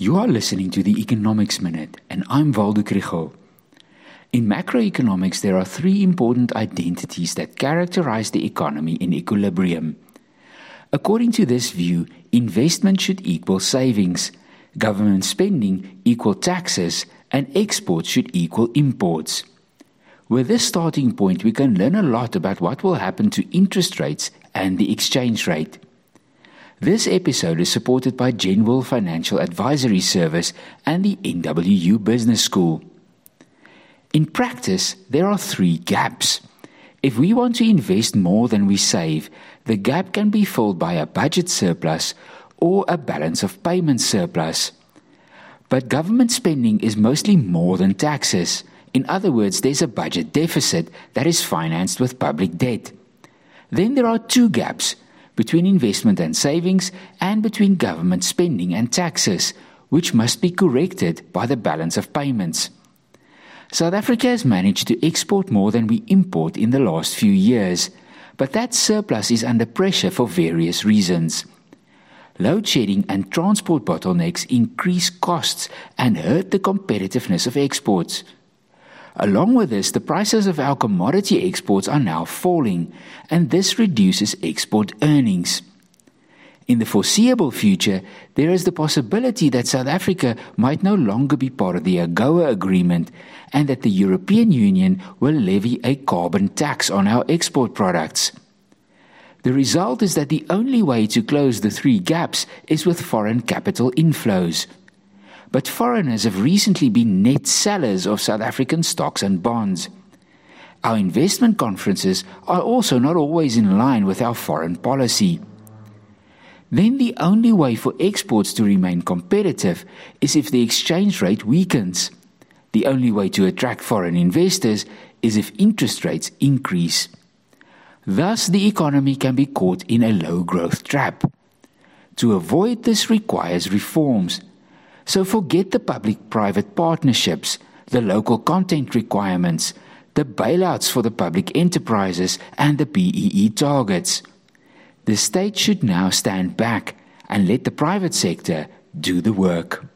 You are listening to the Economics Minute, and I'm Waldo Krugell. In macroeconomics, there are three important identities that characterize the economy in equilibrium. According to this view, investment should equal savings, government spending equal taxes, and exports should equal imports. With this starting point, we can learn a lot about what will happen to interest rates and the exchange rate. This episode is supported by Jenwil Financial Advisory Service and the NWU Business School. In practice, there are three gaps. If we want to invest more than we save, the gap can be filled by a budget surplus or a balance of payments surplus. But government spending is mostly more than taxes. In other words, there's a budget deficit that is financed with public debt. Then there are two gaps between investment and savings and between government spending and taxes, which must be corrected by the balance of payments. South Africa has managed to export more than we import in the last few years, but that surplus is under pressure for various reasons. Load shedding and transport bottlenecks increase costs and hurt the competitiveness of exports. Along with this, the prices of our commodity exports are now falling, and this reduces export earnings. In the foreseeable future, there is the possibility that South Africa might no longer be part of the AGOA agreement and that the European Union will levy a carbon tax on our export products. The result is that the only way to close the three gaps is with foreign capital inflows but foreigners have recently been net sellers of South African stocks and bonds. Our investment conferences are also not always in line with our foreign policy. Then the only way for exports to remain competitive is if the exchange rate weakens. The only way to attract foreign investors is if interest rates increase. Thus, the economy can be caught in a low growth trap. To avoid this requires reforms so forget the public private partnerships, the local content requirements, the bailouts for the public enterprises, and the BEE targets. The state should now stand back and let the private sector do the work.